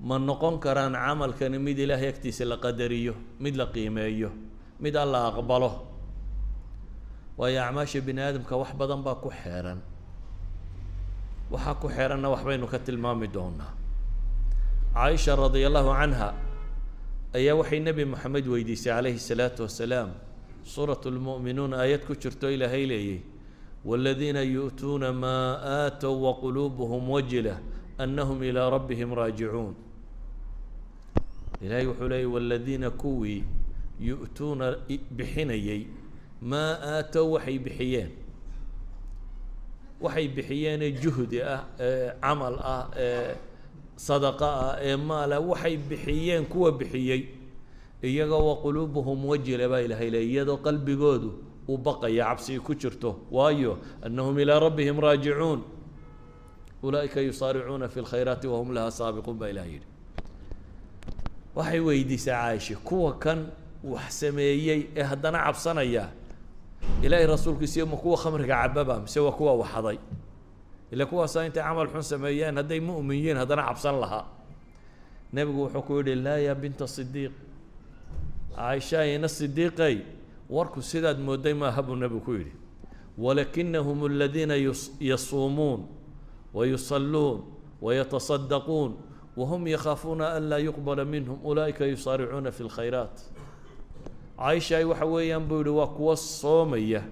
ma noqon karaan camalkani mid ilaahay agtiisa la qadariyo mid la qiimeeyo mid alla aqbalo. Waayo acmaasha bini aadamka wax badan baa ku xeeran. Waxaa ku xeeranna waxbaynu ka tilmaami doonaa. Caaisha radia allahu canha ayaa waxay nebi moxamed weydiisay calayhi salaatu wasalaam suurat lmu'minuun aayad ku jirto ilaahay leeyay wاladiina yu'tuuna maa aatow waquluubuhum wajila anahum ilaa rabbihim raajicuun ilahay wuxuu leeyay waladiina kuwii yu'tuuna bixinayay maa aatow waxay bixiyeen. Waxay bixiyeenee juhdi ah ee camal ah ee sadaqa ah ee maala waxay bixiyeen kuwa bixiyey. Iyagoo wa quluubuhum wajila baa ilahay leey iyadoo qalbigoodu uu baqaya cabsigi ku jirto. Waayo anahum ilaa rabbihim raajicuun. Ulaa'ika yusaaricuuna fi lkhayraati wahum laha saabiquun baa ilahay yidhi waxay weydiisay caaisha kuwa kan wax sameeyey ee haddana cabsanaya ilaahay rasuulkiisiyo ma kuwa khamriga cababa mise waa kuwa waxaday? Ila kuwaasaa intay camal xun sameeyeen hadday mu'min yihiin haddana cabsan lahaa. Nebigu wuxuu ku yidhi laa yaa binta sidiiq caaisha ina sidiiqay warku sidaad mooday maaha buu nebigu ku yidhi. Walakinahum aladiina yasuumuun wayusalluun wayataصadaquun wahum yakhaafuuna an laa yuqbala minhum ulaa'ika yusaaricuuna fi lkhayraat caaishaay waxa weeyaan buu yihi waa kuwa soomaya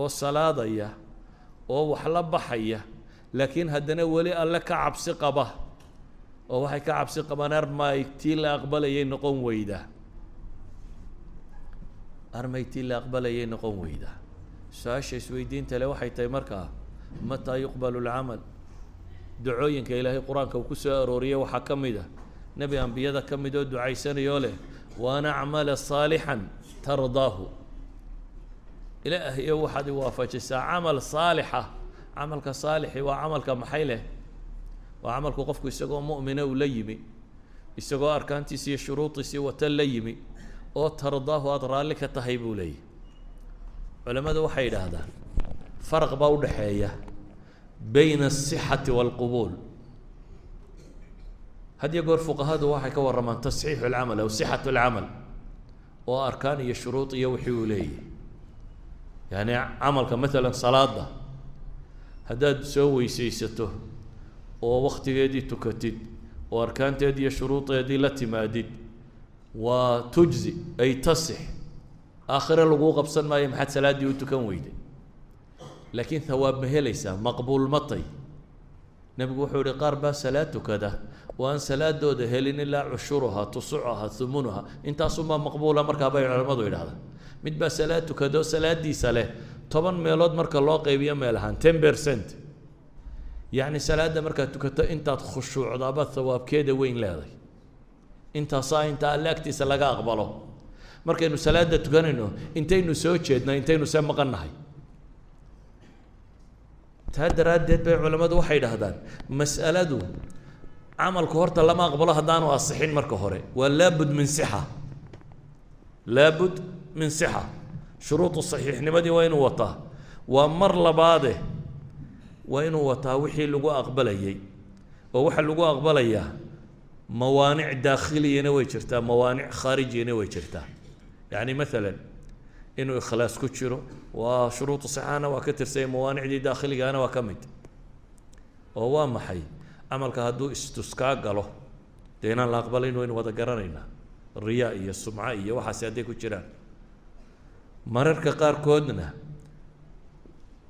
oo salaadaya oo wax la baxaya laakiin haddana weli alle ka cabsi qaba oo waxay ka cabsi qabaan armay tii la aqbalayay noqon weyda armay tii la aqbalayay noqon weyda su'aasha isweydiinta le waxay tahay markaa mataa yuqbalu lcamal ducooyinka ilaahay qur'aanka uu ku soo arooriyay waxaa ka mid a nebi ambiyada ka mid oo ducaysanayoo leh waan acmala saalixan tardaahu. Ilaahayo waxaad i waafajisaa camal saalixa camalka saalixi waa camalka maxay leh? Waa camalku qofku isagoo mu'mina uu la yimi isagoo arkaantiisi iyo shuruudiisii wata la yimi oo tardaahu aada raalli ka tahay buu leeyahy culimmadu waxay yidhaahdaan faraq baa u dhexeeya bayna asixati waalqubuul had iyo goor fuqahadu waxay ka warramaan tasxiixu alcamal aw sixatu alcamal oo arkaan iyo shuruud iyo wixii uu leeyahy yani camalka maalan salaada haddaad soo weysaysato oo waktigeedii tukatid oo arkaanteedii iyo shuruudeedii la timaadid waa tujzi ay tasix. Aakhire laguu qabsan maayo maxaad salaaddii u tukan weyday laakiin hawaab ma helaysaa maqbuul matay nebigu wuxuu yihi qaar baa salaad tukada oo salaadooda helin ilaa cushuruha tusucuha humunuha intaasunbaa maqbuula markaa bay culamadu yidhahdaan mid baa salaad tukado salaadiisa leh toban meelood marka loo qaybiyo meel ahaan ten percent. Yacni salaadda markaad tukato intaad khushuucdabaad hawaabkeeda weyn leeday. Intaasaa inta alle agtiisa laga aqbalo. Markaynu salaada tukanayno intaynu soo jeedna intaynu see maqan nahay taa daraaddeed bay culammadu waxay dhahdaan mas'aladu camalku horta lama aqbalo haddaanu asixin marka hore. Waa laabud min sixa. Laabud min sixa. Shuruudu saxiixnimadii waa inuu wataa. Waa mar labaade waa inuu wataa wixii lagu aqbalayay. Oo waxa lagu aqbalayaa mawaanic daakhiliyana way jirtaa mawaanic khaarijiyana way jirtaa. Yacni maalan inuu ikhlaas ku jiro. Waa shuruudu sixaana waa ka tirsanya mawaanicdii daakhiligaana waa ka mid. Oo waa maxay? Camalka hadduu istuskaa galo dee inaan la aqbalayn waynu wada garanaynaa. Riyaa iyo sumco iyo waxaasi hadday ku jiraan. Mararka qaarkoodna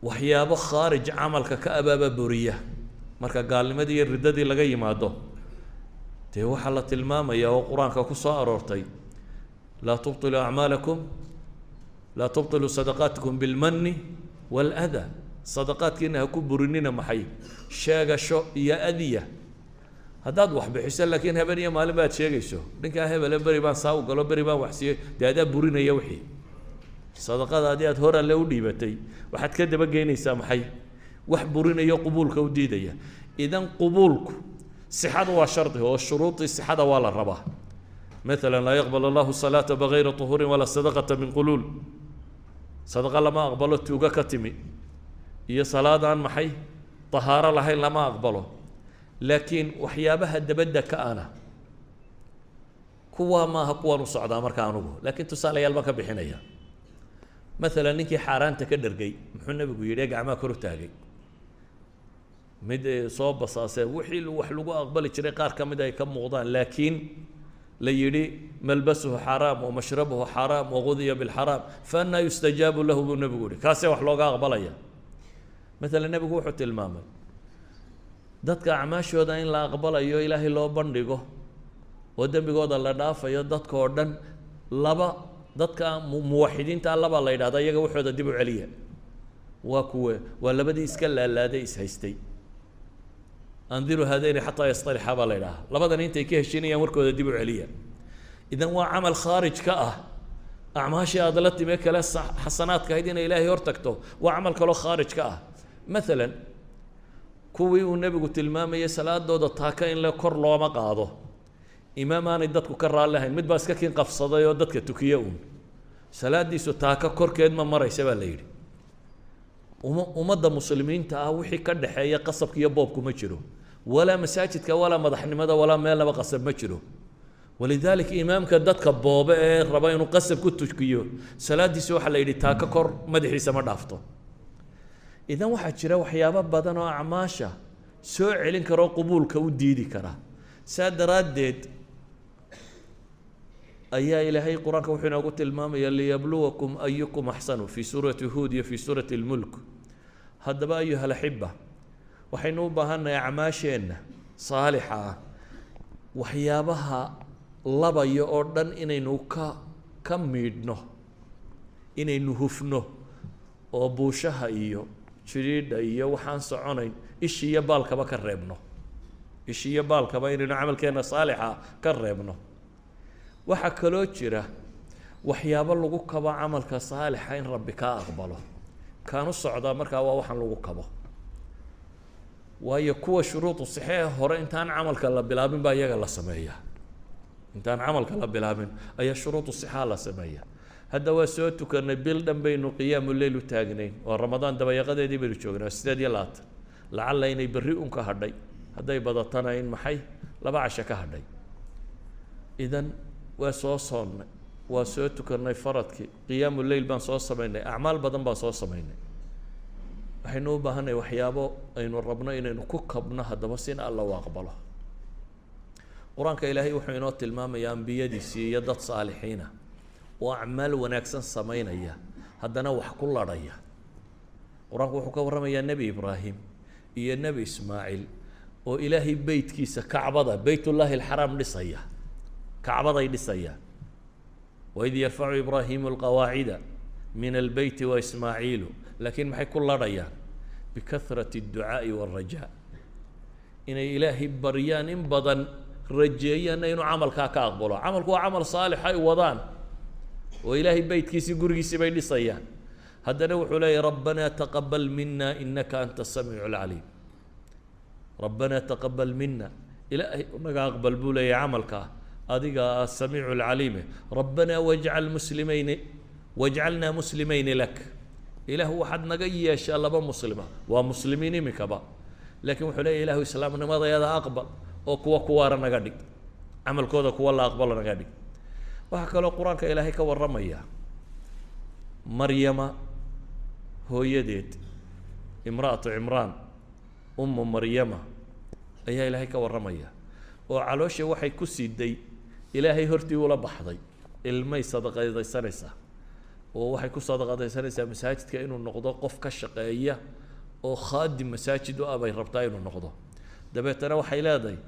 waxyaabo khaarij camalka ka abaaba buriya. Marka gaalnimadii iyo riddadii laga yimaado dee waxaa la tilmaamaya oo qur'aanka ku soo aroortay laa tubطiluu acmaalakum laa tubطiluu sadaqaatikum bilmani waاlأda sadaqaadkiina ha ku burinina maxay sheegasho iyo adiya haddaad wax bixiso laakiin haben iyo maalin baad sheegayso ninkaa hebele beri baan saa u galo beri baan wax siiyey dee adaa burinaya wixii sadaqadaadii aad hor alle u dhiibatay waxaad ka dabageynaysaa maxay wax burinayo qubuulka u diidaya idan qubuulku sixada waa shardi oo shuruudii sixada waa la rabaa maala laa yaqbal allahu salaata bigayri طuhuurin walaa sadaqata min quluul sadaqa lama aqbalo tuuga ka timi. Iyo salaad aan maxay? Tahaaro lahayn lama aqbalo. Laakiin waxyaabaha dabadda ka ana kuwaa maaha kuwaan u socdaa marka anugu. Laakiin tusaalayaal baan ka bixinaya. Maalan ninkii xaaraanta ka dhergay muxuu nebigu yidhi ee gacmaha kor u taagay. Mid soo basaasee wixii wax lagu aqbali jiray qaar ka mid ay ka muuqdaan. Laakiin la yidhi malbasuhu xaraam wamashrabuhu xaraam wagudiya bilxaraam faannaa yustajaabu lahu buu nebigu yihi kaasee wax looga aqbalaya. Maalan nebigu wuxuu tilmaamay dadka acmaashooda in la aqbalayo ilaahay loo bandhigo oo dembigooda la dhaafayo dadka oo dhan laba dadka muwaxidiinta labaa la yidhahda iyaga waxooda dib u celiya. Waa kuwe waa labadii iska laalaaday ishaystay andiru haadayni xataa yastalixa baa la yidhaha labadan intay ka heshinayaan warkooda dib u celiya idan waa camal khaarij ka ah acmaashii aada la timee kale xasanaadka ahayd inay ilaahay hor tagto waa camal kaloo khaarij ka ah maalan kuwii uu nebigu tilmaamayay salaadooda taaka in le kor looma qaado imaam aanay dadku ka raalli ahayn mid baa iska kiin qabsaday oo dadka tukiye uun salaadiisu taaka korkeed ma maraysa baa la yidhi ummadda muslimiinta ah wixii ka dhexeeya qasabka iyo boobku ma jiro walaa masaajidka walaa madaxnimada walaa meelnaba qasab ma jiro walidaalika imaamka dadka boobe ee raba inuu qasab ku tukiyo salaadiisa waxaa la yidhi taaka kor madaxiisa ma dhaafto idan waxaa jira waxyaabo badan oo acmaasha soo celin kara oo qubuulka u diidi kara saa daraaddeed ayaa ilaahay qur'aanka wuxuu inoogu tilmaamaya liyabluwakum ayukum axsanu fii suurati huud iyo fii suurati lmulk haddaba ayuha alaxiba waxaynu u baahannahay acmaasheenna saalixa ah. Waxyaabaha labaya oo dhan inaynu ka ka miidhno inaynu hufno oo buushaha iyo jidhiidha iyo waxaan soconayn ishi iyo baalkaba ka reebno. Ishi iyo baalkaba inaynu camalkeenna saalixa ka reebno. Waxaa kaloo jira waxyaabo lagu kabo camalka saalixa in rabbi kaa aqbalo. Kaanu socdaa markaa waa waxaan lagu kabo waayo kuwa shuruudu sixee hore intaan camalka la bilaabin baa iyaga la sameeyaa intaan camalka la bilaabin ayaa shuruudu sixaa la sameeya. Hadda waa soo tukanay bil dhan baynu qiyaamu leyl u taagnayn oo ramadaan dabayaqadeedii baynu joognaa sideed iyo labaatan. Lacalla inay berri un ka hadhay hadday badatana in maxay? Laba casho ka hadhay. Idan waa soo soonnay waa soo tukanay faradkii qiyaamu baan soo samaynay acmaal badan baan soo samaynay waxaynu u baahanay waxyaabo aynu rabno inaynu ku kabno haddaba sina alla aqbalo. Qur'aanka ilaahay wuxuu inoo tilmaamayaa ambiyadiisii iyo dad saalixiina. Oo acmaal wanaagsan samaynaya haddana wax ku ladhaya qur'aanku wuxuu ka warramayaa nebi ibraahim iyo nebi ismaaciil oo ilaahay beytkiisa kacbada beytullaahi alxaraam dhisaya. Kacbaday dhisaya. Waid yarfacu ibraahimu alqawaacida min albeyti wa ismaaciilu laakiin maxay ku ladhayaan? Bikahrati adducaa'i waalrajaa inay ilaahay baryaan in badan rajeeyaanna inuu camalkaa ka aqbalo. Camalku waa camal saalix ay wadaan. Oo ilaahay beytkiisii gurigiisii bay dhisayaan. Haddana wuxuu leeyahy rabbanaa taqabal mina inaka anta asamiicu alcaliim rabbanaa taqabal mina ilaahay naga aqbal buu leeyahay camalkaa adiga asamiicu alcaliime rabbanaa wajcal muslimayni wajcalnaa muslimayni lak. Ilaah waxaad naga yeeshaa laba muslima. Waa muslimiin imikaba laakiin wuxuu leeyahy ilahu islaamnimadayada aqbal oo kuwa kuwaara naga dhig. Camalkooda kuwa la aqbalo naga dhig. Waxaa kaloo qur'aanka ilaahay ka warramaya maryama hooyadeed imra'atu cimraan ummu maryama ayaa ilaahay ka warramaya oo caloosha waxay ku siiday ilaahay hortii ula baxday ilmay sadaqadaysanaysaa oo waxay ku sadaqadaysanaysaa masaajidka inuu noqdo qof ka shaqeeya oo khaadim masaajid u ah bay rabtaa inuu noqdo. Dabeetana waxay leedahay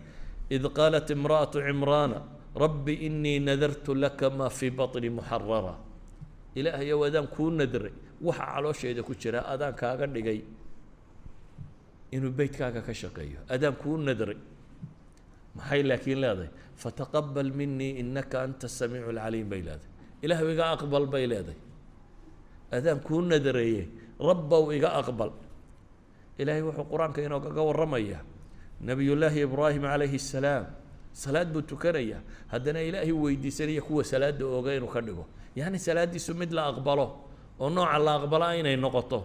id qaalat imra'atu cimraana rabbi inii nadartu laka maa fii baطni muxarara ilaahayow adaan kuu nadray waxa caloosheeda ku jira adaan kaaga dhigay inuu beytkaaga ka shaqeeyo. Adaan kuu nadray maxay laakiin leedahay? Fataqabal minii inaka anta samiicu alcaliim bay leedahay. Ilaahu iga aqbal bay leedahay adaan kuu nadareeye rabbow iga aqbal. Ilaahay wuxuu qur'aanka inoogaga warramaya nabiyullaahi ibraahim calayhi salaam salaad buu tukanaya haddana ilaahay weydiisanaya kuwa salaada ooga inuu ka dhigo. Yacni salaaddiisu mid la aqbalo oo nooca la aqbala inay noqoto.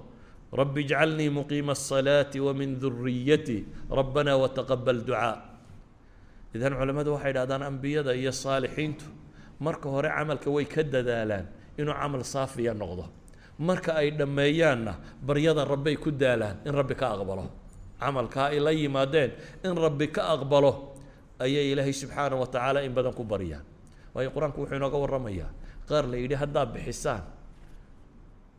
Rabbi ijcalnii muqiima asalaati wa min duriyatii rabbana wataqabal ducaa. Idan culimmadu waxay dhahdaan ambiyada iyo saalixiintu marka hore camalka way ka dadaalaan inuu camal saafiya noqdo marka ay dhammeeyaanna baryada rabbay ku daalaan in rabbi ka aqbalo camalkaa ay la yimaadeen in rabbi ka aqbalo ayay ilaahay subxaana wa tacaala in badan ku baryaan waayo qur'aanku wuxuu inooga warramayaa qaar la yidhi haddaad bixisaan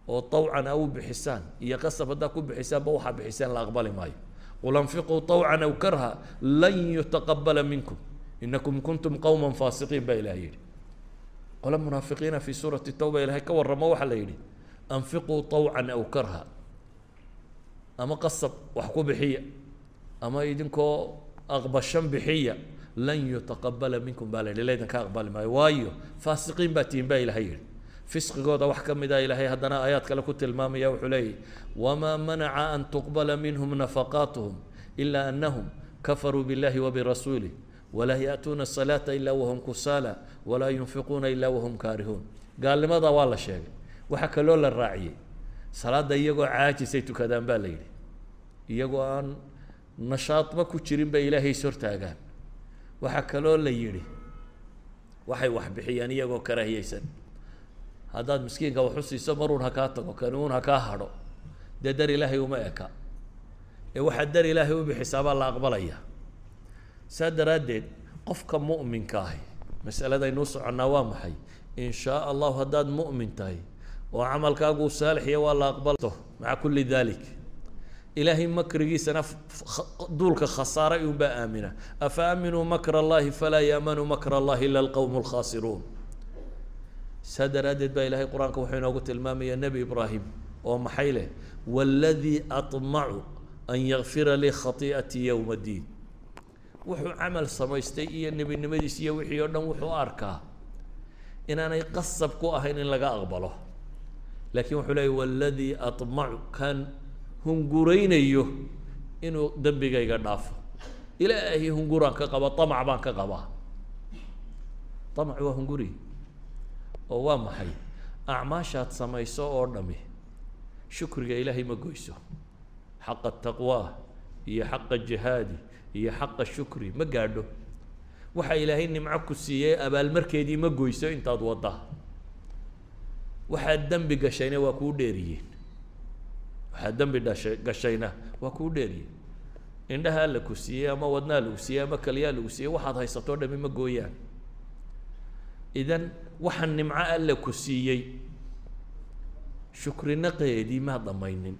oo tawcan a u bixisaan iyo qasab haddaad ku bixisaanba waxaa bixisaan la aqbali maayo. Qul anfiquu tawcan aw karha lan yutaqabala minkum inakum kuntum qowma faasiqiin baa ilahay yidhi. Qole munaafiqiina fi suurati tawba ilahay ka warramo waxaa la yidhi anfiquu طawcan aw karha ama qasab wax ku bixiya ama idinkoo aqbashan bixiya lan yutaqabala minkum baa la yihi laydin ka aqbali maayo waayo faasiqiin baa tihin baa ilahay yihi fisqigooda wax ka mida ilaahay haddana aayaad kale ku tilmaamaya wuxuu leeyahy wamaa manaca an tuqbala minhum nafaqaatuhum ilaa anahum kafaruu biاllahi wabirasuulih walaa ya'tuuna asalaata ilaa wahum kusaala walaa yunfiquuna ilaa wahum kaarihuun gaalnimadaa waa la sheegay waxaa kaloo la raaciyey. Salaada iyagoo caajisay tukadaan baa la yidhi. Iyagoo aan nashaadba ku jirin bay ilaahay is hortaagaan waxaa kaloo la yidhi. Waxay wax bixiyaan iyagoo karaahiyeysan haddaad miskiinka wax u siiso maruun ha kaa tago kani uun ha kaa hadho. Dee dar ilaahay uma eka. Ee waxaad dar ilaahay u bixisaa baa la aqbalaya. Saa daraaddeed qofka mu'minka ahi masaladaynuu soconnaa waa maxay? In shaa allahu haddaad mu'min tahay oo camalkaagu saalixiya waa la aqbalto. Maca kulli dalik ilaahay makrigiisana duulka khasaaray unbaa aamina. Afa aaminuu makra allahi falaa yaamanu makra allahi ila alqowmu alkhaasiruun saa daraaddeed baa ilaahay qur'aanka wuxuu inoogu tilmaamayaa nebi ibraahim oo maxay leh? Waladii aطmacu an yakfira lii khatii'atii yowma ddiin wuxuu camal samaystay iyo nebinimadiis iyo wixii oo dhan wuxuu arkaa inaanay qasab ku ahayn in laga aqbalo laakiin wuxuu leeyay waladii aطmacu kan hunguraynayo inuu dembigayga dhaafo. Ilaahay hunguraan ka qaba amac baan ka qabaa amac waa hunguri oo waa maxay? Acmaashaad samayso oo dhami shukriga ilaahay ma goyso. Xaqa taqwaa iyo xaqa jihaadi iyo xaqa shukri ma gaadho. Waxa ilaahay nimco ku siiyey abaalmarkeedii ma goyso intaad waddaa waxaad dembi gashayna waa kuu dheeriyeen. Waxaad dembi dhashay gashayna waa kuu dheeriyeen. Indhahaa la ku siiyey ama wadnaa lagu siiyey ama kaliyaa lagu siiyey waxaad haysatoo dhami ma gooyaan. Idan waxa nimco alla ku siiyey shukrinaqeedii maa dhamaynin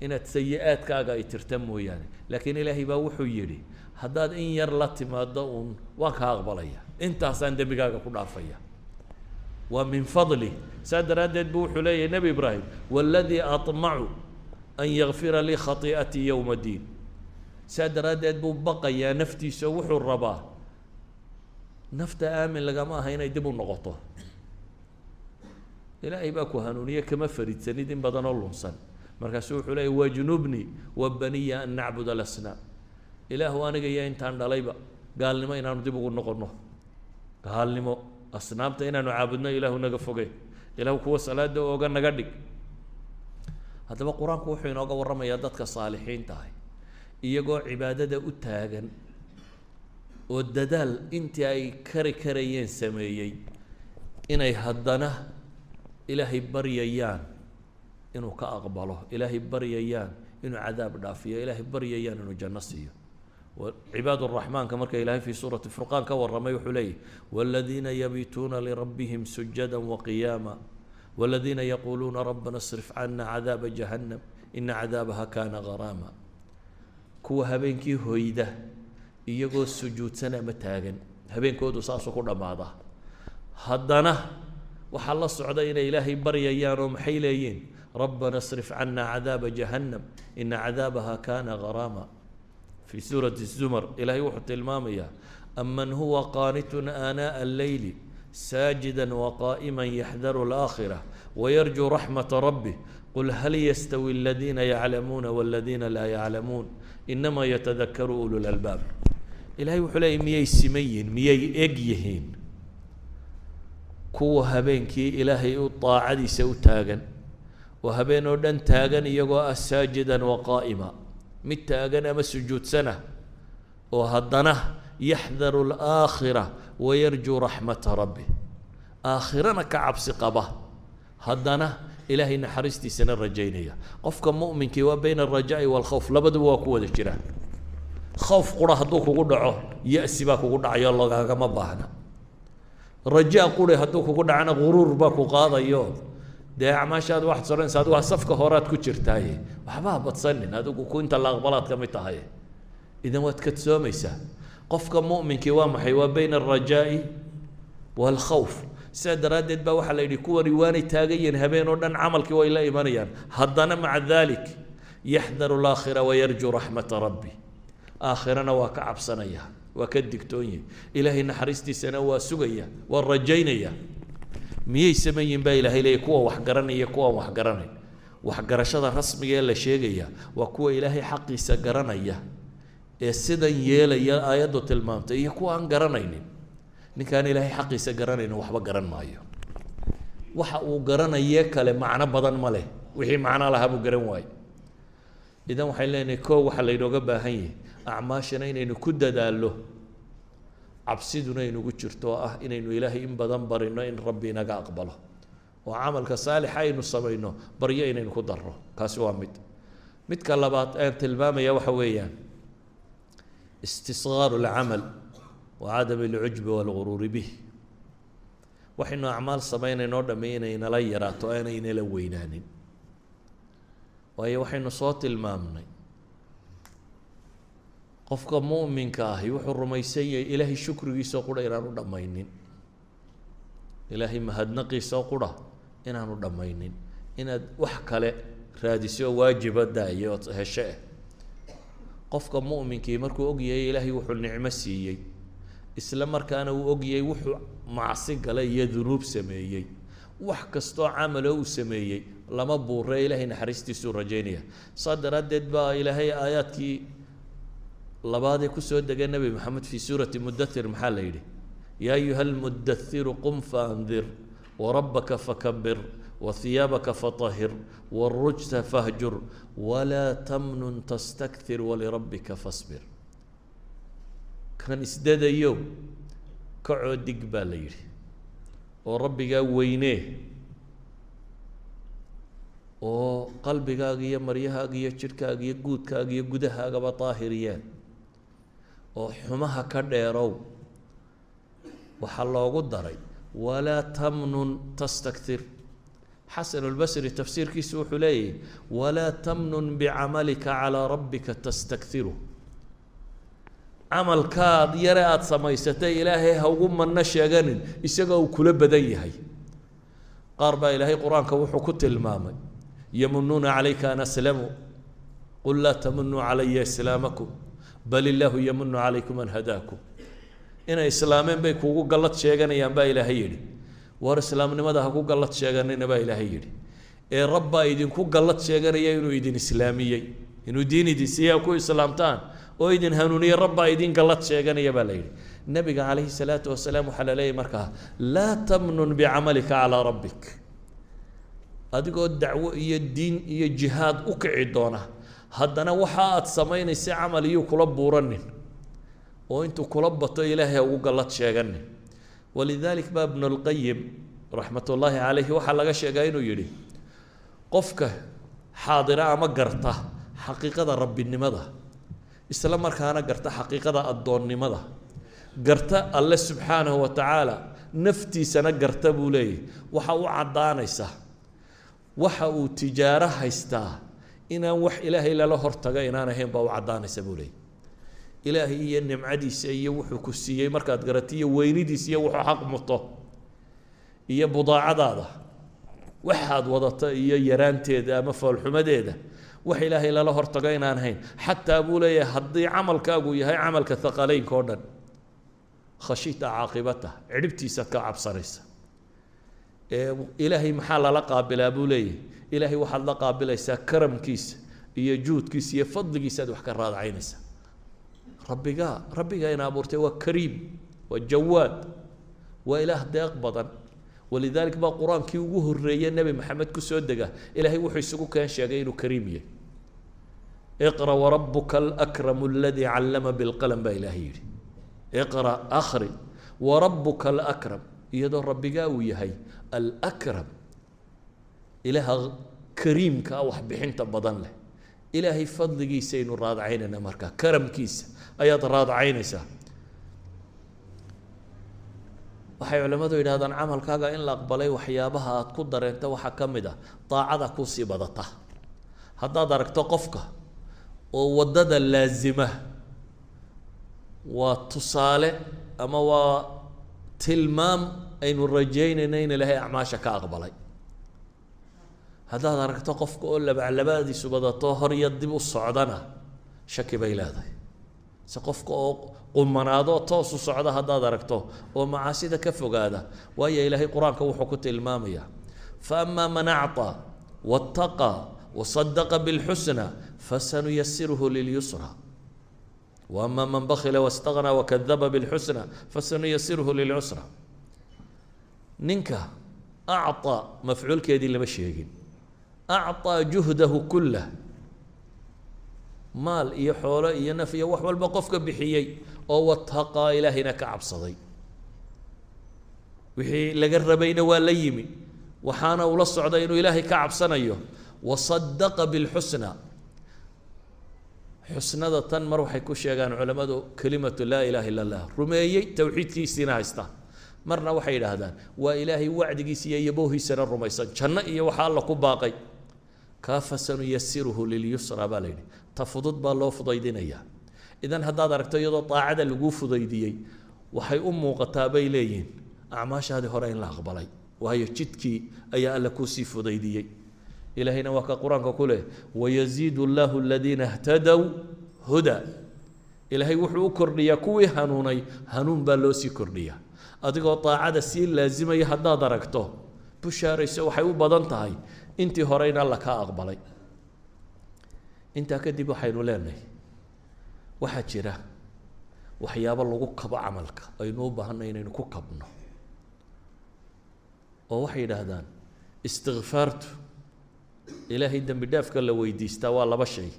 inaad sayi-aadkaaga ay tirta mooyaane. Laakiin ilaahay baa wuxuu yidhi haddaad in yar la timaado uun waan kaa aqbalaya. Intaasaan dembigaaga ku dhaafaya waa min fadli saa daraaddeed buu wuxuu leeyahay nebi ibraahim waladii aطmacu an yakfira lii khatii'atii yowma ddiin saa daraaddeed buu baqayaa naftiisa wuxuu rabaa nafta aamin lagama aha inay dib u noqoto. Ilaahay baa ku hanuuniye kama faridsanid in badan oo lunsan. Markaasuu wuxuu leeyay wajnubnii wa baniya an nacbud alasnaam ilaahu aniga iyo intaan dhalayba gaalnimo inaanu dib ugu noqonno. Gaalnimo asnaamta inaanu caabudno ilaahu naga foge. Ilaahu kuwa salaada ooga naga dhig. Haddaba qur'aanku wuxuu inooga warramayaa dadka saalixiinta ahi iyagoo cibaadada u taagan oo dadaal intii ay kari karayeen sameeyey inay haddana ilaahay baryayaan inuu ka aqbalo ilaahay baryayaan inuu cadaab dhaafiyo ilaahay baryayaan inuu janno siiyo cibaad raxmaanka marka ilaahay fii suurati furqaan ka waramay wuxuu leeyahy wladiina yabituuna lirabbihim sujada wqiyaama wladiina yaquuluuna rabbana srif cana cadaaba jahanam ina cadaabaha kaana garaama. Kuwa habeenkii hoyda iyagoo sujuudsan ama taagan. Habeenkoodu saasuu ku dhammaada. Haddana waxaa la socda inay ilaahay baryayaan oo maxay leeyihiin rabbana srif cana cadaaba jahanam ina cadaabaha kaana garaama fii suurati zumar ilaahay wuxuu tilmaamayaa aman huwa qaanitun aanaa alleyli saajida waqaa'ima yaxdaru alaakhira wayarjuu raxmata rabbih qul hal yastawi aladiina yaclamuuna waladiina laa yaclamuun inamaa yatadakaru ululalbaab ilahay wuxuu leeyay miyay siman yihiin miyay eg yihiin kuwa habeenkii ilaahay u daacadiisa u taagan oo habeen oo dhan taagan iyagoo ah saajidan wa mid taagan ama sujuudsana oo haddana yaxdaru alaakhira wayarjuu raxmata rabbi. Aakhirana ka cabsi qaba. Haddana ilaahay naxariistiisana rajaynaya. Qofka mu'minkii waa bayna alrajaa'i waalkhawf labaduba waa ku wada jiraan khawf qura hadduu kugu dhaco ya-si baa kugu dhacayo lagaagama baahna. Rajaa quri hadduu kugu dhacana guruur baa ku qaadayo dee acmaashaad waxaad soranaysa adigu safka horaad ku jirtaaye waxba ha badsanin adigu ku inta la aqbalaad ka mid tahay. Idan waad kadsoomaysaa qofka mu'minkii waa maxay? Waa bayna alrajaa'i waalkhawf sidaa daraaddeed baa waxaa la yidhi kuwani waanay taagayiin habeen oo dhan camalkii way la imanayaan. Haddana maca dalik yaxdaru alaakhira wayarjuu raxmata rabbi. Aakhirana waa ka cabsanaya waa ka digtoonyahy ilaahay naxariistiisana waa sugaya waa rajaynaya miyay samayin baa ilaahay leeyahy kuwa wax garanaya kuwaan wax garanayn. Waxgarashada rasmiga ee la sheegaya waa kuwa ilaahay xaqiisa garanaya ee sidan yeelaya aayaddu tilmaamtay iyo kuwa aan garanaynin. Ninkaan ilaahay xaqiisa garanaynin waxba garan maayo. Waxa uu garanaye kale macno badan ma leh. Wixii macno lahaa garan waayo idan waxay leenahay koo waxaa laynooga baahan yahay acmaashana inaynu ku dadaallo cabsiduna inugu jirto oo ah inaynu ilaahay in badan barino in rabbi inaga aqbalo. Oo camalka saalixa aynu samayno baryo inaynu ku darro kaasi waa mid. Midka labaad aan tilmaamaya waxa weeyaan istisgaaru alcamal wa cadam alcujbi waalguruuri bih. Waxaynu acmaal samaynaynoo dhamme inaynala yaraato aanaynala weynaanin. Waayo waxaynu soo tilmaamnay qofka mu'minka ahi wuxuu rumaysan yahay ilaahay shukrigiisao qura inaanu dhammaynin. Ilaahay mahadnaqiisao qura inaanu dhammaynin. Inaad wax kale raadiso waajiba daayo ood heshe. Eh qofka mu'minkii markuu ogyahay ilaahay wuxuu nicmo siiyey. Isla markaana uu ogyahay wuxuu macsi galay iyo dunuub sameeyey. Wax kastoo camalo uu sameeyey lama buure ilaahay naxariistiisuu rajaynaya. Saa daraaddeed baa ilaahay aayaadkii labaadee ku soo degay nebi maxamed fii suurati mudathir maxaa la yidhi? Yaa ayuha almudathiru qum faandir warabbaka fakabir wahiyaabaka fatahir wاrujta fahjur walaa tamnun tastakthir walirabbika fasbir. Kan isdadayow kacoo dig baa la yidhi. Oo rabbigaa weynee oo qalbigaaga iyo maryahaaga iyo jidhkaaga iyo guudkaaga iyo gudahaagaba daahiriyeen oo xumaha ka dheerow waxaa loogu daray walaa tamnun tastakthir. Xasanulbasri tafsiirkiisu wuxuu leeyahy walaa tamnun bicamalika calaa rabbika tastakhiru camalkaad yare aada samaysatay ilaahay ha ugu manno sheeganin isagoo uu kula badan yahay. Qaar baa ilaahay qur'aanka wuxuu ku tilmaamay yamunuuna calayka an aslamuu qul laa tamunuu calaya islaamakum bal illaahu yamunu calaykum an hadaakum. Inay islaameen bay kuugu gallad sheeganayaan baa ilaahay yidhi. War islaamnimada ha ku gallad sheeganina baa ilaahay yidhi. Ee rabbaa idinku gallad sheeganaya inuu idin islaamiyey inuu diin idin siiya ku islaamtaan oo idin hanuuniye rabbaa idin gallad sheeganaya baa la yidhi. Nabiga calayhi salaatu wasalaam waxaa la leeyahy markaa laa tamnun bicamalika calaa rabbik. Adigoo dacwo iyo diin iyo jihaad u kici doona haddana waxa aad samaynaysa camal iyuu kula buuranin oo intuu kula bato ilaahay ugu gallad sheeganin. Walidalik baa ibnu lqayim raxmat ullaahi calayhi waxaa laga sheegaa inuu yidhi qofka xaadira ama garta xaqiiqada rabbinimada isla markaana garta xaqiiqada addoonnimada garta alle subxaanahu wa tacaala naftiisana garta buu leeyahy waxa u caddaanaysa waxa uu tijaaro haystaa inaan wax ilaahay lala hortaga inaan ahayn baa u caddaanaysa buu leeyahy ilaahay iyo nimcadiisa iyo wuxuu ku siiyey markaad garata iyo weynidiisa iyo wuxuu xaq muto iyo budaacadaada waxaad wadata iyo yaraanteeda ama foolxumadeeda wax ilaahay lala hortago inaan ahayn. Xataa buu leeyahay haddii camalkaagu yahay camalka haqaleynka oo dhan khashita caaqibata cidhibtiisaad ka cabsanaysa ilaahay maxaa lala qaabilaa buu leeyahay ilaahay waxaad la qaabilaysaa karamkiisa iyo juudkiisa iyo fadligiisaad wax ka raadacaynaysaa rabbigaa rabbigaa ina abuurtay waa kariim waa jawaad waa ilaah deeq badan. Walidalik baa qur'aankii ugu horreeye nebi maxamed ku soo dega. Ilaahay wuxuu isugu keen sheegay inuu kariim yahay. Iqra warabuka alakramu aladii callama bilqalam baa ilaahay yidhi. Iqra akhri. Warabuka alakram. Iyadoo rabbigaa uu yahay alakram ilaaha kariimka ah waxbixinta badan leh. Ilaahay fadligiisaynu raadacaynayna markaa karamkiisa. Ayaad raadacaynaysaa waxay culimmadu yidhahdaan camalkaaga in la aqbalay waxyaabaha aad ku dareenta waxaa ka mid ah daacada kuusii badata. Haddaad aragto qofka oo waddada laasima waa tusaale ama waa tilmaam aynu rajaynayna in ilaahay acmaasha ka aqbalay haddaad aragto qofka oo labaclabaadiisu badato hor iyo dib u socdana shaki bay leedahay se qofka oo qumanaadoo toos u socda haddaad aragto oo macaasida ka fogaada waayo ilaahay qur-aanka wuxuu ku tilmaamayaa fa amaa man acطaa waاtaqaa wasadaqa biاlxusna fasanuyasiruhu lilyusra وأما من بخل واستغنى وكذب بالحسنى فسنيسره للعسرى ninka أعطى مفcuulkeedii lama sheegin أعطى جهده كله maal iyo xoolo iyo naf iyo wax walba qofka bixiyey oo wataqaa ilaahayna ka cabsaday wixii laga rabayna waa la yimi waxaana ula socday inuu ilaahay ka cabsanayo وصدق بالحسنى xusnada tan mar waxay ku sheegaan culammadu kelimatu laa ilaha illa allah rumeeyey towxiidkiisiina haysta marna waxay yidhaahdaan waa ilaahay wacdigiisa iyo yaboohiisana rumaysan janno iyo waxaa alla ku baaqay. Kaa fasanuyasiruhu lilyusra baa la yidhi. Ta fudud baa loo fudaydinayaa idan haddaad aragto iyadoo daacada laguu fudaydiyey waxay u muuqataa bay leeyihiin acmaashaadii hore in la aqbalay waayo jidkii ayaa alla kuusii fudaydiyey. Ilaahayna waa ka qur'aanka ku leh wayaziidu allahu aladiina htadow huda. Ilaahay wuxuu u kordhiyaa kuwii hanuunay hanuun baa loo sii kordhiyaa adigoo daacada sii laasimaya haddaad aragto bushaarayso waxay u badan tahay. Intii hore in alla kaa aqbalay. Intaa kadib waxaynu leenahay waxaa jira waxyaabo lagu kabo camalka. Aynu u baahanay inaynu ku kabno. Oo waxay yidhaahdaan istikfaartu ilaahay dembi dhaafka la weydiistaa waa laba shay.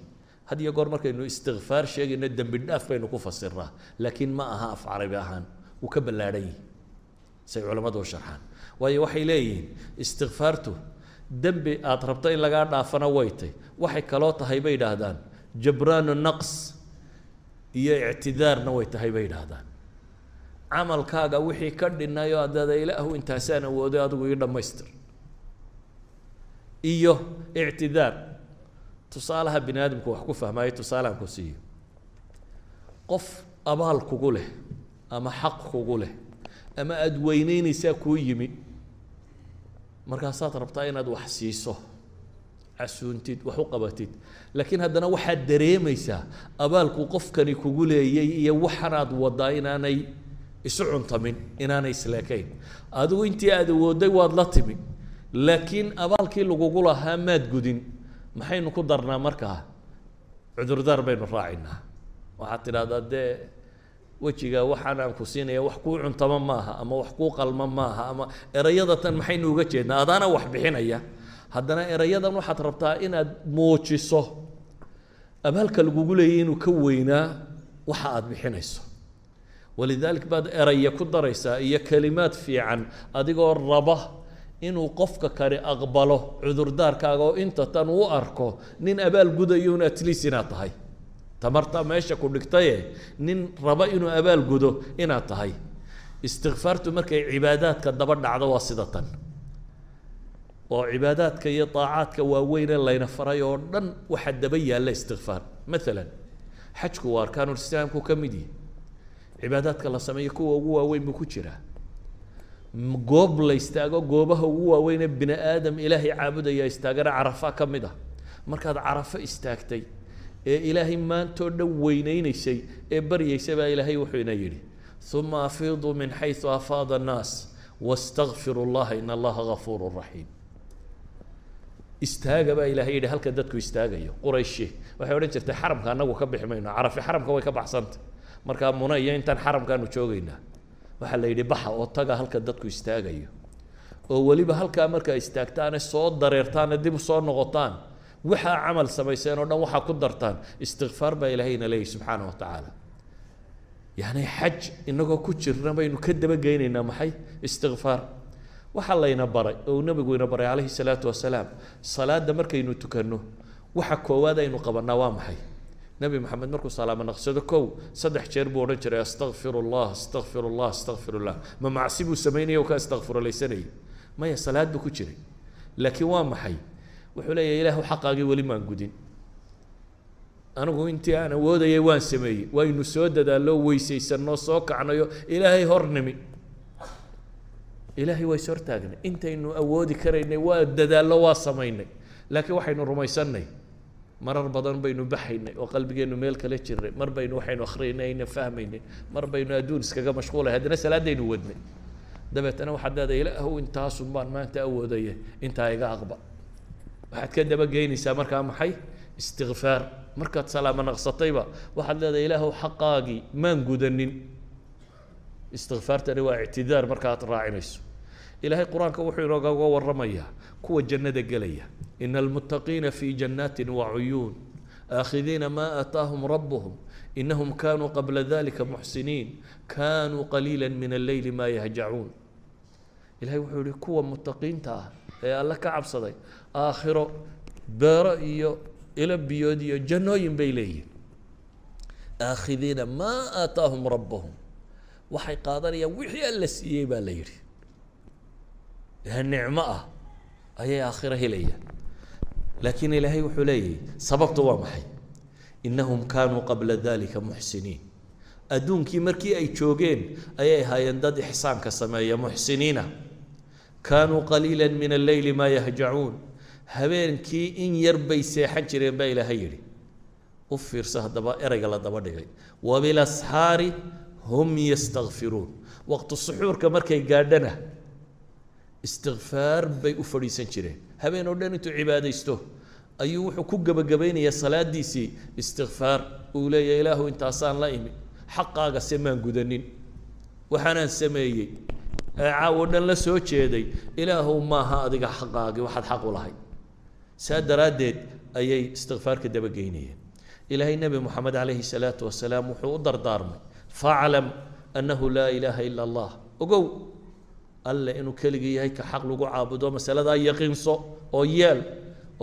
Had iyo goor markaynu istikfaar sheegayno dembi dhaaf baynu ku fasiraa laakiin ma aha af carabi ahaan. Wuu ka ballaadhan yihi say culammadu u sharxaan. Waayo waxay leeyihiin istikfaartu dembi aada rabto in lagaa dhaafana way tay waxay kaloo tahay bay yidhaahdaan jabraanu naqs iyo ictidaarna way tahay bay yidhaahdaan. Camalkaaga wixii ka dhinay oo adada ilaahu intaasaan awooday adigu ii dhammaystir. Iyo ictidaar tusaalaha bini aadamku wax ku fahmaayo tusaalehan ku siiyo. Qof abaal kugu leh ama xaq kugu leh ama aada weyneynaysaa kuu yimi. Markaasaad rabtaa inaad wax siiso casuuntid wax u qabatid. Laakiin haddana waxaad dareemaysaa abaalku qofkani kugu leeyay iyo waxanaad wadaa inaanay isu cuntamin inaanay isleekayn adigu intii aad awooday waad la timi. Laakiin abaalkii lagugu lahaa maad gudin. Maxaynu ku darnaa markaa? Cudurdaar baynu raacinaa waxaad tidhahdaa dee wejiga waxaan aan ku siinaya wax kuu cuntama maaha ama wax kuu qalma maaha ama erayada tan maxaynu uga jeednaa adaana wax bixinaya. Haddana erayadan waxaad rabtaa inaad muujiso. Abaalka lagugu leeyay inuu ka weynaa waxa aada bixinayso. Walidaalik baad eraya ku daraysaa iyo kelimaad fiican adigoo raba inuu qofka kale aqbalo cudurdaarkaaga oo inta tan u arko nin abaal gudayuun atleast inaad tahay tamarta meesha ku dhigtaye nin raba inuu abaal gudo inaad tahay. Istikfaartu markay cibaadaadka daba dhacdo waa sida tan. Oo cibaadaadka iyo daacaadka waaweyn ee layna faray oo dhan waxaa daba yaalla istikfaar maalan xajku waa arkaanulislaamku ka mid yihi cibaadaadka la sameeyo kuwa ugu waaweyn buu ku jiraa. Goob la istaago goobaha ugu waaweyn ee bini aadam ilaahay caabudaya istaagana carafa ka mid ah. Markaad carafo istaagtay ee ilaahay maantoo dhan weyneynaysay ee baryaysay baa ilaahay wuxuu ina yidhi uma afiiduu min xaysu afaada annaas wastakfiru llaha in allaha gafuuru raxiim istaaga baa ilahay yidhi halka dadku istaagayo qurayshi waxay odhan jirtay xaramka annagu ka bixi mayno carafi xaramka way ka baxsantay markaa muna iyo intaan xaramkaanu joogaynaa waxaa la yidhi baxa oo taga halka dadku istaagayo. Oo weliba halkaa markaa istaagtaane soo dareertaane dib soo noqotaan waxaa camal samayseen oo dhan waxaa ku dartaan istikfaar baa ilaahayna leeyahy subxaana wa tacaala. Yacni xaj inagoo ku jirna baynu ka dabageynaynaa maxay? Istikfaar waxaa layna baray oo nabigu ina baray calayhi salaatu wasalaam salaada markaynu tukanno waxa koowaad aynu qabanaa waa maxay? Nabi maxamed markuu salaamo naqsado kow saddex jeer buu odhan jiray astakfiru llah llah ma macsi buu samaynaya oo ka astakfirulaysanayay maya salaad buu ku jiray. Laakiin waa maxay wuxuu leeyahay ilaahu xaqaagii weli maan gudin. Anigu intii aan awoodayay waan sameeyey. Waynu soo dadaallo weysaysanno soo kacnayo. Ilaahay hor nimi ilaahay waa is hortaagnay intaynu awoodi karaynay waa dadaallo waa samaynay. Laakiin waxaynu rumaysannay. Marar badan baynu baxaynay oo qalbigeennu meel kale jirnay. Mar baynu waxaynu akhrinaynay ayna fahmaynay. Mar baynu adduun iskaga mashquulay. Haddana salaadaynu wadnay. Dabeetana waxaad leedahay ilaahu intaasun baan maanta awoodaya intaa iga aqba waxaad ka dabageynaysaa markaa maxay? Istikfaar markaad salaamo naqsatayba waxaad leedahay ilaahu xaqaagii maan gudanin. Istikfaartani waa ictidaar markaad raacinayso. Ilaahay qur'aanka wuxuu inoogaga waramayaa kuwa jannada gelaya. Ina almuttaqiina fi jannaati wacuyuun aakhidiina ma aataahum rabuhum inahum kanuu qabla dalika muxsiniin. Kanuu qaliila min alleyli ma yahjacuun ilahay wuxuu yihi kuwa muttaqiinta ah ee alle ka cabsaday aakhiro beero iyo ilo biyood iyo jannooyin bay leeyihiin aakhidiina maa aataahum rabuhum waxay qaadanayaan wixii alla siiyey baa la yidhi. Ee nicmo ah ayay aakhiro helayaan laakiin ilaahay wuxuu leeyahay sababtu waa maxay? Inahum kaanuu qabla dalika muxsiniin. Adduunkii markii ay joogeen ayay ahaayeen dad ixsaanka sameeya muxsiniina kaanuu qaliila min alleyli maa yahjacuun. Habeenkii in yar bay seexan jireen baa ilaahay yidhi. U fiirsa haddaba ereyga la daba dhigay. Wabilasxaari hum yastakfiruun waqtu suxuurka markay gaadhana istikfaar bay u fadhiisan jireen. Habeen oo dhan intuu cibaadaysto ayuu wuxuu ku gebagabaynayaa salaadiisii istikfaar uu leeyahay ilaahu intaasaan la imi xaqaaga se maan gudanin waxaanaan sameeyey ee caawo dhan la soo jeeday ilaahu maaha adiga xaqaagii waxaad xaq u lahay saa daraaddeed ayay istikfaarka dabageynayeen ilaahay nebi moxamed calayhi salaatu wasalaam wuxuu u dardaarmay faclam annahu laa ilaaha ila allah. Ogow alle inuu keligii yahay ka xaq lagu caabudo masaladaa yaqiinso oo yeel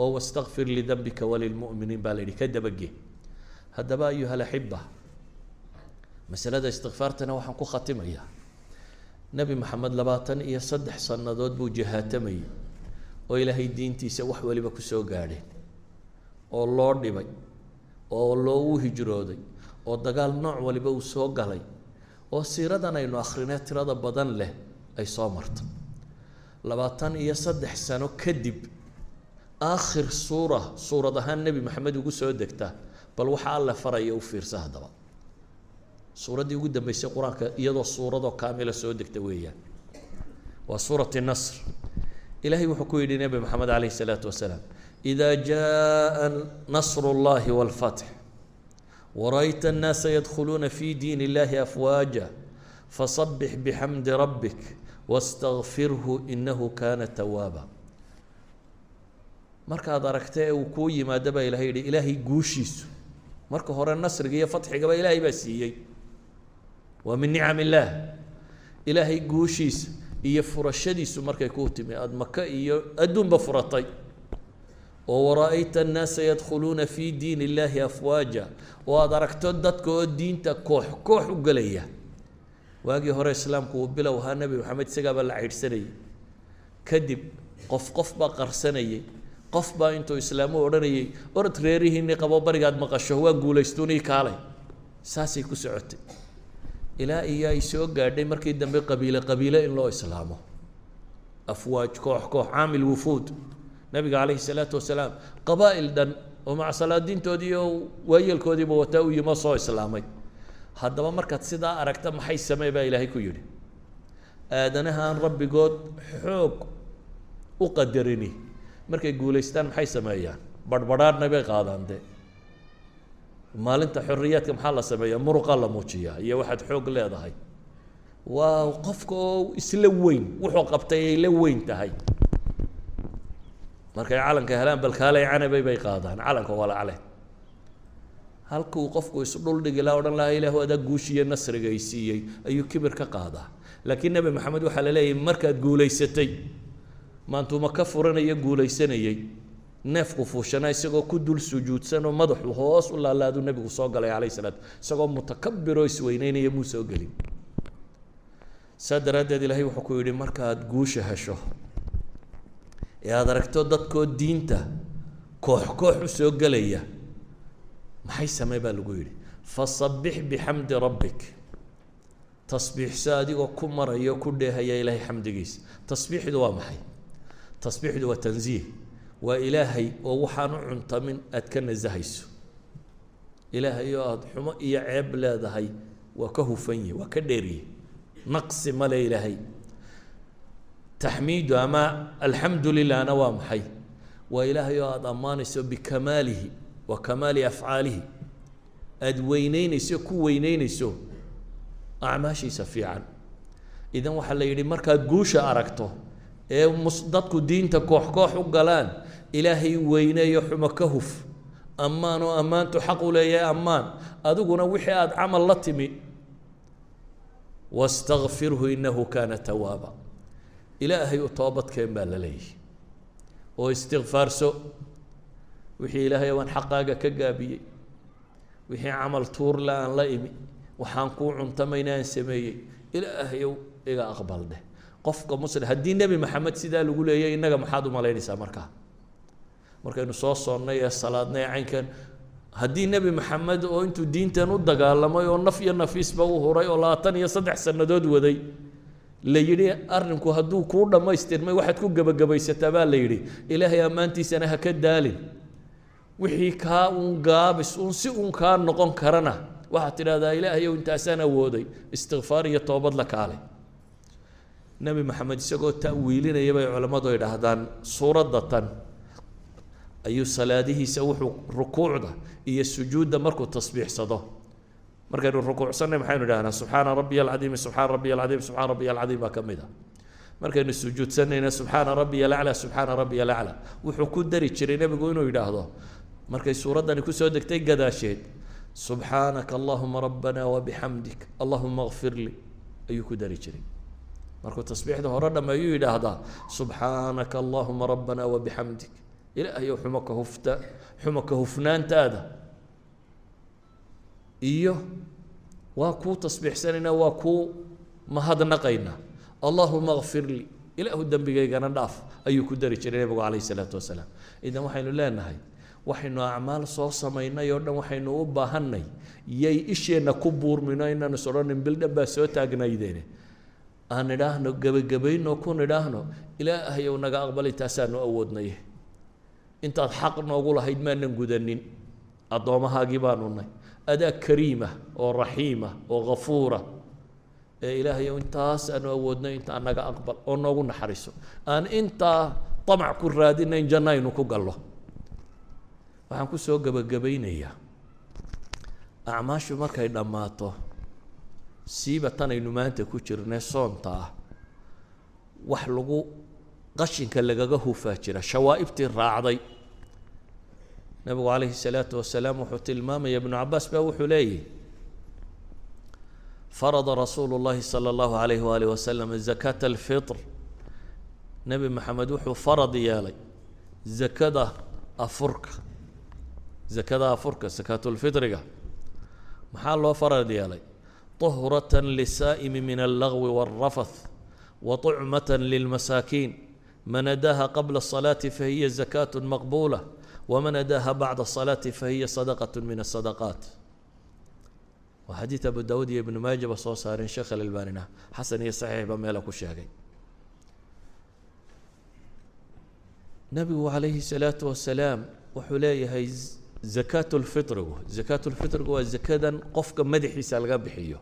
oo wastakfir lidambika walilmu'miniin baa la yidhi ka dabage haddaba ayuha alaxiba masalada istikfaartana waxaan ku khatimayaa nebi maxamed labaatan iyo saddex sannadood buu jihaatamayay oo ilaahay diintiisa wax waliba ku soo gaadheen oo loo dhibay oo loogu hijrooday oo dagaal nooc waliba uu soo galay oo siiradan aynu akrinee tirada badan leh ay soo marto. Labaatan iyo saddex sano kadib aakhir suura suurad ahaan nebi maxamed ugu soo degta bal waxa alle faraya u fiirsa haddaba suuraddii ugu dambeysay qur'aanka iyadoo suuradoo kaamila soo degta weeyaan. Waa suurat nasr. Ilahay wuxuu ku yidhi nebi maxamed caleyhi isalaatu wasalaam ida jaa nasru اllahi wاlfatx warayta annaasa yadkhuluuna fi diin illahi afwaaja fasabix bixamdi rabbik wastakfirhu inahu kaana tawaaba markaad aragta ee uu kuu yimaado baa ilahay yihi ilaahay guushiisu. Marka hore nasriga iyo fatxigaba ilaahay baa siiyey waa min nicam illaah ilaahay guushiisa iyo furashadiisu markay kuu timi aada maka iyo adduunba furatay. Oo wara-ayta annaasa yadkhuluuna fi diin illaahi afwaaja. Oo aada aragto dadka oo diinta koox koox u gelaya. Waagii hore islaamku uu bilow ahaa nebi maxamed isagaabaa la caydhsanayay kadib qof qof baa qarsanayay. Qof baa intuu islaamu odhanayay orod reerihiinii qabo barigaad maqasho waa guulaystuunii kaalay. Saasay ku socotay ilaa iyo ay soo gaadhay markii dambe qabiile qabiile in loo islaamo. Afwaaj koox koox caamil wufuud. Nabiga calayhi salaatu wasalaam qabaa'il dhan oo macsalaadiintoodii oo waayeelkoodiiba wataa u yimo soo islaamay. Haddaba markaad sidaa aragta maxay samee? baa ilaahay ku yidhi. Aadanaha aan rabbigood xoog u qadarini. Markay guulaystaan maxay sameeyaan? Barhbadhaadhna bay qaadaan de maalinta xoriyaadka maxaa la sameeyaa? Muruqaa la muujiyaa iyo waxaad xoog leedahay. Waa qofka oo isla weyn wuxuu qabtay ay la weyn tahay. Markay calanka helaan balkaalay canabay bay qaadaan. Calanka walacle halkuu qofku isdhuldhigi laha odhan lahaa ilaahu adaa guushiyo nasriga ay siiyey ayuu kibir ka qaadaa. Laakiin nebi maxamed waxaa la leeyahay markaad guulaysatay maantuma ka furanaya guulaysanayey neefku fuushanaa isagoo ku dul sujuudsan oo madaxu hoos u laalaaduu nebigu soo galay calayh salaatu isagoo mutakabir oo isweyneynaya muu soo gelin. Saa daraaddeed ilaahay wuxuu ku yidhi markaad guusha hesho ee aada aragto dadkoo diinta koox koox u soo gelaya maxay samey baa lagu yidhi? Fasabbix bixamdi rabbik. Tasbiixso adigoo ku maraya ku dheehaya ilaahay xamdigiisa. Tasbiixdu waa maxay? Tasbiixdu waa tansiih waa ilaahay oo waxaan u cuntamin aada ka nasahayso. Ilaahay oo aada xumo iyo ceeb leedahay waa ka hufan yihi waa ka dheeriye. Naqsi male ilaahay. Taxmiidu ama alxamdu lilahna waa maxay? Waa ilaahay oo aada ammaanayso bikamaalihi wa kamaali afcaalihi. Aada weyneynayso ku weyneynayso acmaashiisa fiican. Idan waxaa la yidhi markaad guusha aragto ee mus dadku diinta koox koox u galaan ilaahay weyneeyo xumo ka huf. Ammaan oo ammaantu xaq u leeyahay ammaan. Adiguna wixii aada camal la timi wastakfirhu inahu kaana tawaaba ilaahay u toobadkeen baa la leeyahy oo istikfaarso wixii ilaahay waan xaqaaga ka gaabiyey wixii camal tuurle aan la imi waxaan kuu cuntamayna aan sameeyey ilaahayow iga aqbal dheh. Qofka muslim haddii nebi maxamed sidaa lagu leeyay innaga maxaad u malaynaysaa markaa markaynu soo soonnay ee salaadnay caynkan. Haddii nebi maxamed oo intuu diintan u dagaalamay oo naf iyo nafiisba u huray oo labaatan iyo saddex sannadood waday la yidhi arrinku hadduu kuu dhammaystirmay waxaad ku gebagabaysataa baa la yidhi. Ilaahay ammaantiisana ha ka daalin. Wixii kaa uun gaabis uun si uun kaa noqon karana waxaad tidhahdaa ilaahayow intaasaan awooday istikfaar iyo toobad la kaalay. Nebi maxamed isagoo ta'wiilinaya bay culammadu ay dhahdaan suuradda tan ayuu salaadihiisa wuxuu rukuucda iyo sujuudda markuu tasbiixsado. Markaynu rukuucsanay maxaynu idhahnaa subxaana rabbiya alcadiimi subxaana rabbiya alcadiim subxaana rabbiya alcadiim baa ka mid a markaynu sujuudsanayna subxaana rabbiya alaclaa subxaana rabbiya alaclaa. Wuxuu ku dari jiray nebigu inuu yidhaahdo. Markay suuraddani ku soo degtay gadaasheed subxaanaka allahuma rabbana wabixamdik allahuma kfir ayuu ku dari jiray. Markuu tasbiixda hore dhameeyuu yidhaahdaa subxaanaka allahuma rabbana wabixamdik ilaahayow xumo ka hufta xumo ka hufnaantaada. Iyo waa kuu tasbiixsanaynaa waa kuu mahadnaqaynaa allahuma kfir lii ilaahu dembigaygana dhaaf ayuu ku dari jiray nebigu calayhi salaatu wasalaam. Idan waxaynu leenahay waxaynu acmaal soo samaynay oo dhan waxaynu u baahanay yay isheenna ku buurmino inaan is bildhan baa soo taagnaydeene aan idhaahno gebagabayno kun idhaahno ilaahayow naga aqbali taasaanu awoodnay intaad xaq noogu lahayd maanan gudanin. Addoomahaagii baanu nay adaa kariima oo raxiima oo ghafuura. Ee ilaahayow intaas aanu awoodnay intaa naga aqbal oo noogu naxariiso. Aan intaa damac ku raadinayn janno aynu ku gallo. Waxaan ku soo gebagabaynayaa acmaashu markay dhammaato siiba tan aynu maanta ku jirnay soonta ah wax lagu qashinka lagaga hufaa jira shawaa'ibtii raacday nabigu calayhi الsalaatu wasalaam wuxuu tilmaamaya ibnu cabaas baa wuxuu leeyahy farada rasuulu اllahi salى اllahu alayh waalih wasalam zakaata alfitr nebi maxamed wuxuu farad yeelay zakada afurka zakada afurka sakaatulfitriga maxaa loo farad yeelay طهرة للسائم من اللغو والرفث وطعمة للمساكين من أداها قبل الصلاة فهي زكاة مقبولة ومن أداها بعد الصلاة فهي صدقة من الصدقات وحديث أبو داود بن ماجه بصو صارين شيخ الألباني حسن هي صحيح بميلك الشاقي نبي عليه الصلاة والسلام وحليه هي زكاة الفطر زكاة الفطر هو زكاة قفك مدحي سالغا بحيو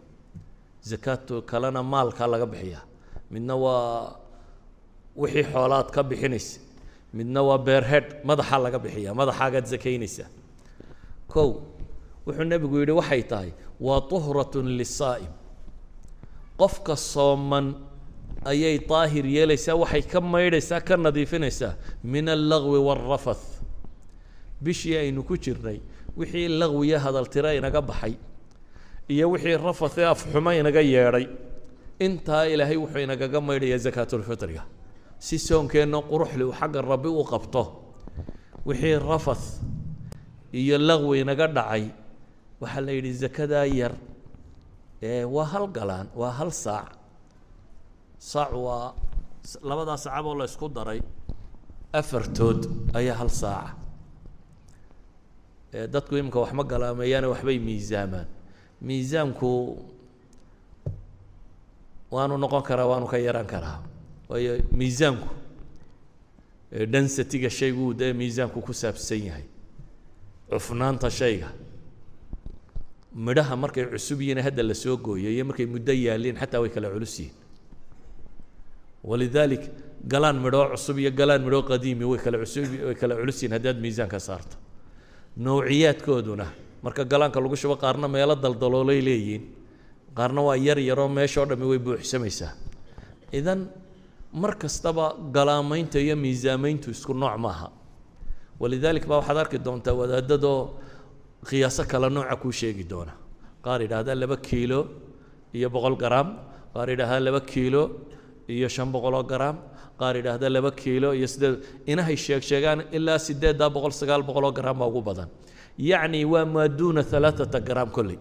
زكاة كلنا مال كالغا بحيا من wixii xoolaad ka bixinaysa. Midna waa beerhead madaxaa laga bixiya madaxaagaad sakaynaysaa kow wuxuu nebigu yidhi waxay tahay waa tuhratun lisaa'im. Qofka sooman ayay daahir yeelaysaa waxay ka maydhaysaa ka nadiifinaysaa. Min allagwi waalrafath bishii aynu ku jirnay wixii lagwiya hadaltira inaga baxay iyo wixii rafath ee afxumo inaga yeedhay intaa ilaahay wuxuu inagaga maydhayaa sakaatulfitriga si soonkeenna quruxli xagga rabbi u qabto wixii rafath iyo laqwi inaga dhacay waxaa la yidhi zakadaa yar. Waa hal galaan waa hal saac. Saac waa labadaa sacaboo la isku daray afartood ayaa hal saaca dadku iminka wax ma galaameeyaane waxbay miisaamaan. Miisaamku waanu noqon karaa waanu ka yaraan karaa waayo miisaamku densitiga shaygu dee miisaamku ku saabsan yahay. Cufnaanta shayga. Midhaha markay cusub yihiin hadda la soo gooyo iyo markay muddo yaaliin xataa way kala culus yihiin. Walidaalik galaan midhoo cusub iyo galaan midhoo qadiimi way kala cusub way kala culus yihiin haddaad miisaanka saarto. Nawciyaadkooduna marka galaanka lagu shubo qaarna meelo daldaloolay leeyihiin. Qaarna waa yar yaroo meeshoo dhammi way buuxsamaysaa idan mar kastaba galaamaynta iyo miisaamayntu isku nooc maaha. Walidaalik baa waxaad arki doontaa wadaadadoo qiyaaso kale nooca kuu sheegi doona. Qaar yidhaahdaa laba kiilo iyo boqol garaam qaar yidhaahdaa laba kiilo iyo shan boqoloo garaam qaar yidhaahda laba kiilo iyo sideed inahay sheeg sheegaan ilaa sideeddaa boqol sagaal boqoloo garaam baa ugu badan. Yacni waa maa duuna garaam kolley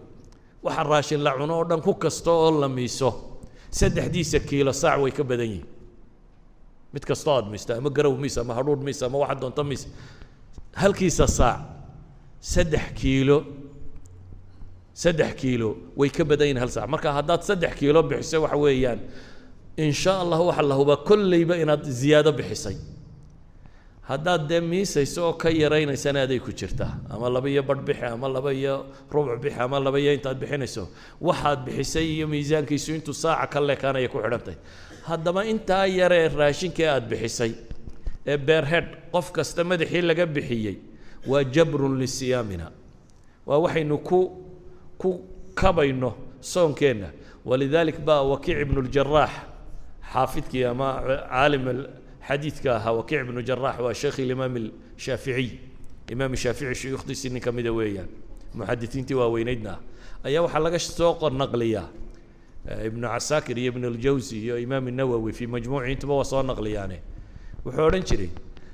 waxa raashin la cuno oo dhan ku kasta oo la miiso. Saddexdiisa kiilo saac way ka badan yihiin mid kastoo aad ama garow miis ama hadhuudh miis ama waxa doonto miis. Halkiisa saac saddex kiilo saddex kiilo way ka badan yihiin hal saac. Marka haddaad saddex kiilo bixiso waxa weeyaan in sha allah waxa la hubaa kolleyba inaad ziyaado bixisay. Haddaad dee miisayso oo ka yaraynaysana aday ku jirtaa. Ama laba iyo barh bixi ama laba iyo rubuc bixi ama laba iyo intaad bixinayso. Waxaad bixisay iyo miisaankiisu intuu saaca ka leekaanaya ku xidhantahy haddaba intaa yaree raashinkii aad bixisay ee beerhead qof kasta madaxii laga bixiyey waa jabrun lisiyaamina. Waa waxaynu ku ku kabayno soonkeenna. Walidaalik baa wakiic ibnu ljaraax xaafidkii ama caalim xadiidka ahaa wakiic ibnu jaraax waa sheekh ilimaam shaaficiy imaam shaafici shuyuukhdiisii nin mida weeyaan. Muxadisiintii waaweyneydna ayaa waxaa laga soo naqliyaa ibnu casaakir iyo ibn اljawsi iyo imaam الnawowi fii majmuuci intuba waa soo naqliyaane wuxuu odhan jiray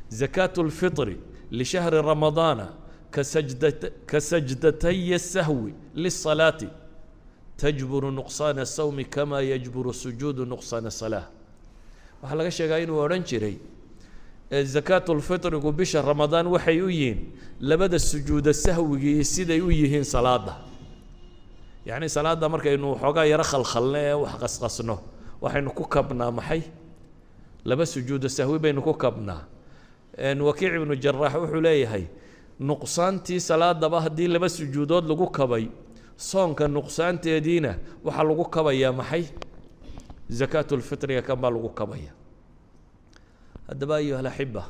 zakaة اlfiطri lishahri ramadaana kasajda kasajdatay الsahwi liلصalaati tajburu nuqsaana الsawmi kama yajburu sujuudu nuqsaana الsalaa waxaa laga sheegaa inuu odhan jiray zakaatu lfitrigu bisha ramadaan waxay u yihiin labada sujuuda sahwigii siday u yihiin salaada yacni salaadda markaynu waxoogaa yaro khalkhalno ee wax qasqasno waxaynu ku kabnaa maxay? Laba sujuuda sahwi baynu ku kabnaa. Wakiic ibnu jaraax wuxuu leeyahay nuqsaantii salaadaba haddii laba sujuudood lagu kabay soonka nuqsaanteediina waxaa lagu kabayaa maxay? Zakaatu lfitriga kan baa lagu kabaya. Haddaba ayuha alaxiba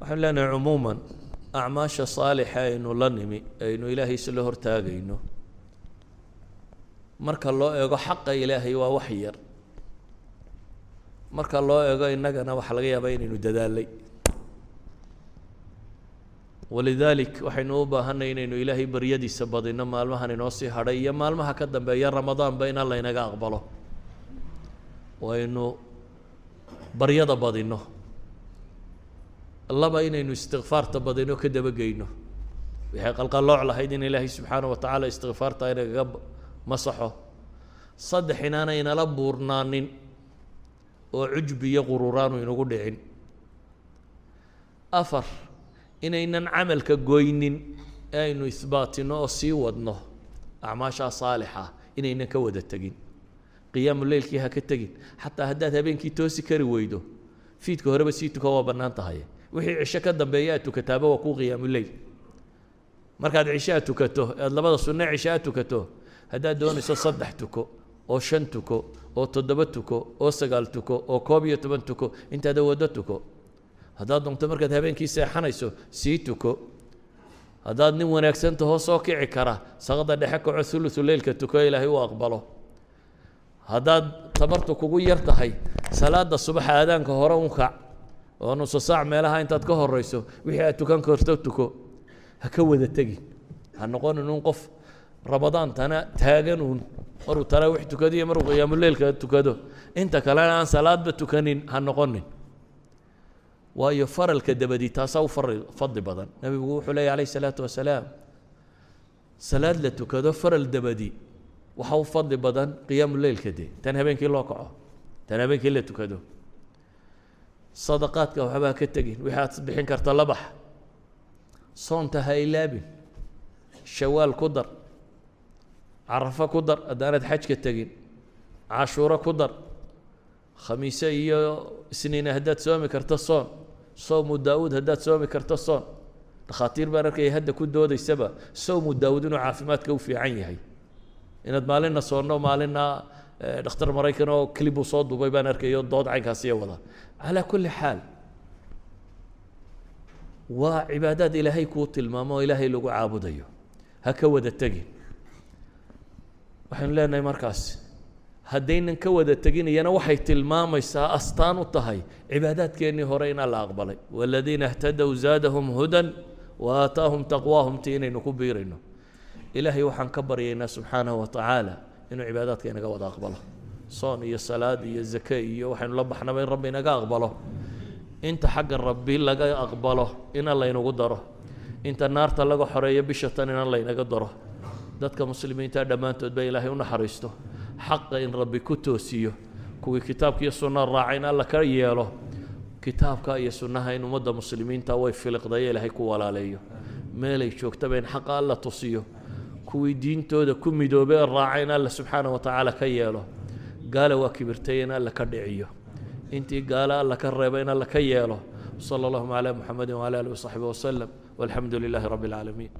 waxaanu leenahay cumuuman acmaasha saalixa aynu la nimi aynu ilaahay isla hortaagayno. Marka loo eego xaqa ilaahay waa wax yar. Marka loo eego innagana waxaa laga yaabaa inaynu dadaalay. Walidaalik waxaynu u baahanay inaynu ilaahay baryadiisa badino maalmahan inoo sii hadhay iyo maalmaha ka dambeeya ramadaanba in alla inaga aqbalo. Waynu baryada badino laba inaynu istikfaarta badino ka dabageyno waxay qalqalooc lahayd in ilaahay subxaana wa tacaala istikfaarta inagaga masaxo. Saddex inaana inala buurnaanin oo cujbi iyo qururaanu inagu dhicin. Afar inaynan camalka goynin ee aynu isbaatino oo sii wadno acmaashaa saalixa inaynan ka wada tegin. Qiyaamu leylkii ha ka tegin. Xataa haddaad habeenkii toosi kari weydo fiidka horeba sii tuka waa bannaan tahay wixii cisho ka dambeeya aad tukataaba waa kuu qiyaamu leyl. Markaad cisho aad tukato aad labada sunne cisho aad tukato haddaad doonayso saddex tuko oo shan tuko oo toddoba tuko oo sagaal tuko oo koob iyo toban tuko intaada waddo tuko. Haddaad doonto markaad habeenkii seexanayso sii tuko. Haddaad nin wanaagsan tahoo soo kici kara saqda dhexe kaco thuluthu leylka tuko ilaahay u aqbalo. Haddaad tabartu kugu yar tahay salaada subaxa aadaanka hore un kac oo nuso saac meelaha intaad ka horeyso wixii aad tukan karto tuko ha ka wada tegin ha noqonin un qof ramadaantana taagan uun maruu taraawix tukado iyo maruu qiyaamuleylka tukado. Inta kalena aan salaadba tukanin ha noqonin. Waayo faralka dabadi taasaa u fadli badan. Nebigu wuxuu leeyahy alayh isalaatu wasalaam salaad la tukado faral dabadi waxa u fadli badan qiyaamu leylka de tan habeenkii loo kaco tan habeenkii la tukado sadaqaadka waxbaa ka tegin. Wixii aad bixin karta la bax. Soonta ha ilaabin shawaal ku dar. Carafo ku dar haddaanad xajka tegin. Cashuuro ku dar. Khamiise iyo isniine haddaad soomi karto soon. Sowmu daawuud haddaad soomi karto soon. Dhakhaatiir baan arkaya hadda ku doodaysaba sowmu daawuud inuu caafimaadka u fiican yahay. Inaad maalinna soonno maalinna dhakhtar maraykan oo clibuu soo duubay baan arkayo dood caynkaasiyo wada. Calaa kulli xaal waa cibaadaad ilaahay kuu tilmaamo oo ilaahay lagu caabudayo. Ha ka wada tegin waxaynu leenahay markaas haddaynan ka wada teginayana waxay tilmaamaysaa astaan u tahay cibaadaadkeennii hore inaa la aqbalay. Waladiina اhtadow zaadahum hudan wa taqwaahum ti inaynu ku biirayno. Ilaahay waxaan ka baryaynaa subxaanahu wa tacaala inuu cibaadaadka inaga wada aqbalo. Soon iyo salaad iyo zake iyo waxaynu la baxnaba in rabbi inaga aqbalo. Inta xagga rabbi laga aqbalo ina laynagu daro. Inta naarta laga xoreeyo bisha tan ina laynaga daro. Dadka muslimiinta dhammaantood ba ilaahay u naxariisto. Xaqa in rabbi ku toosiyo. Kuwii kitaabka iyo sunnaha raaca in alla ka yeelo. Kitaabka iyo sunnaha in ummadda muslimiinta way filiqdayo ilaahay ku walaaleeyo. Meelay joogtaba in xaqa alla tusiyo kuwii diintooda ku midoobay ee raaca in alla subxaanah wa tacaala ka yeelo gaala waa kibirtay in alla ka dhiciyo. Intii gaala alla ka reeba in alla ka yeelo. Sala allahuma calaa muxamedin wala alihi wasaxbi wasalam walxamdu lilaahi rabbi alcaalamiin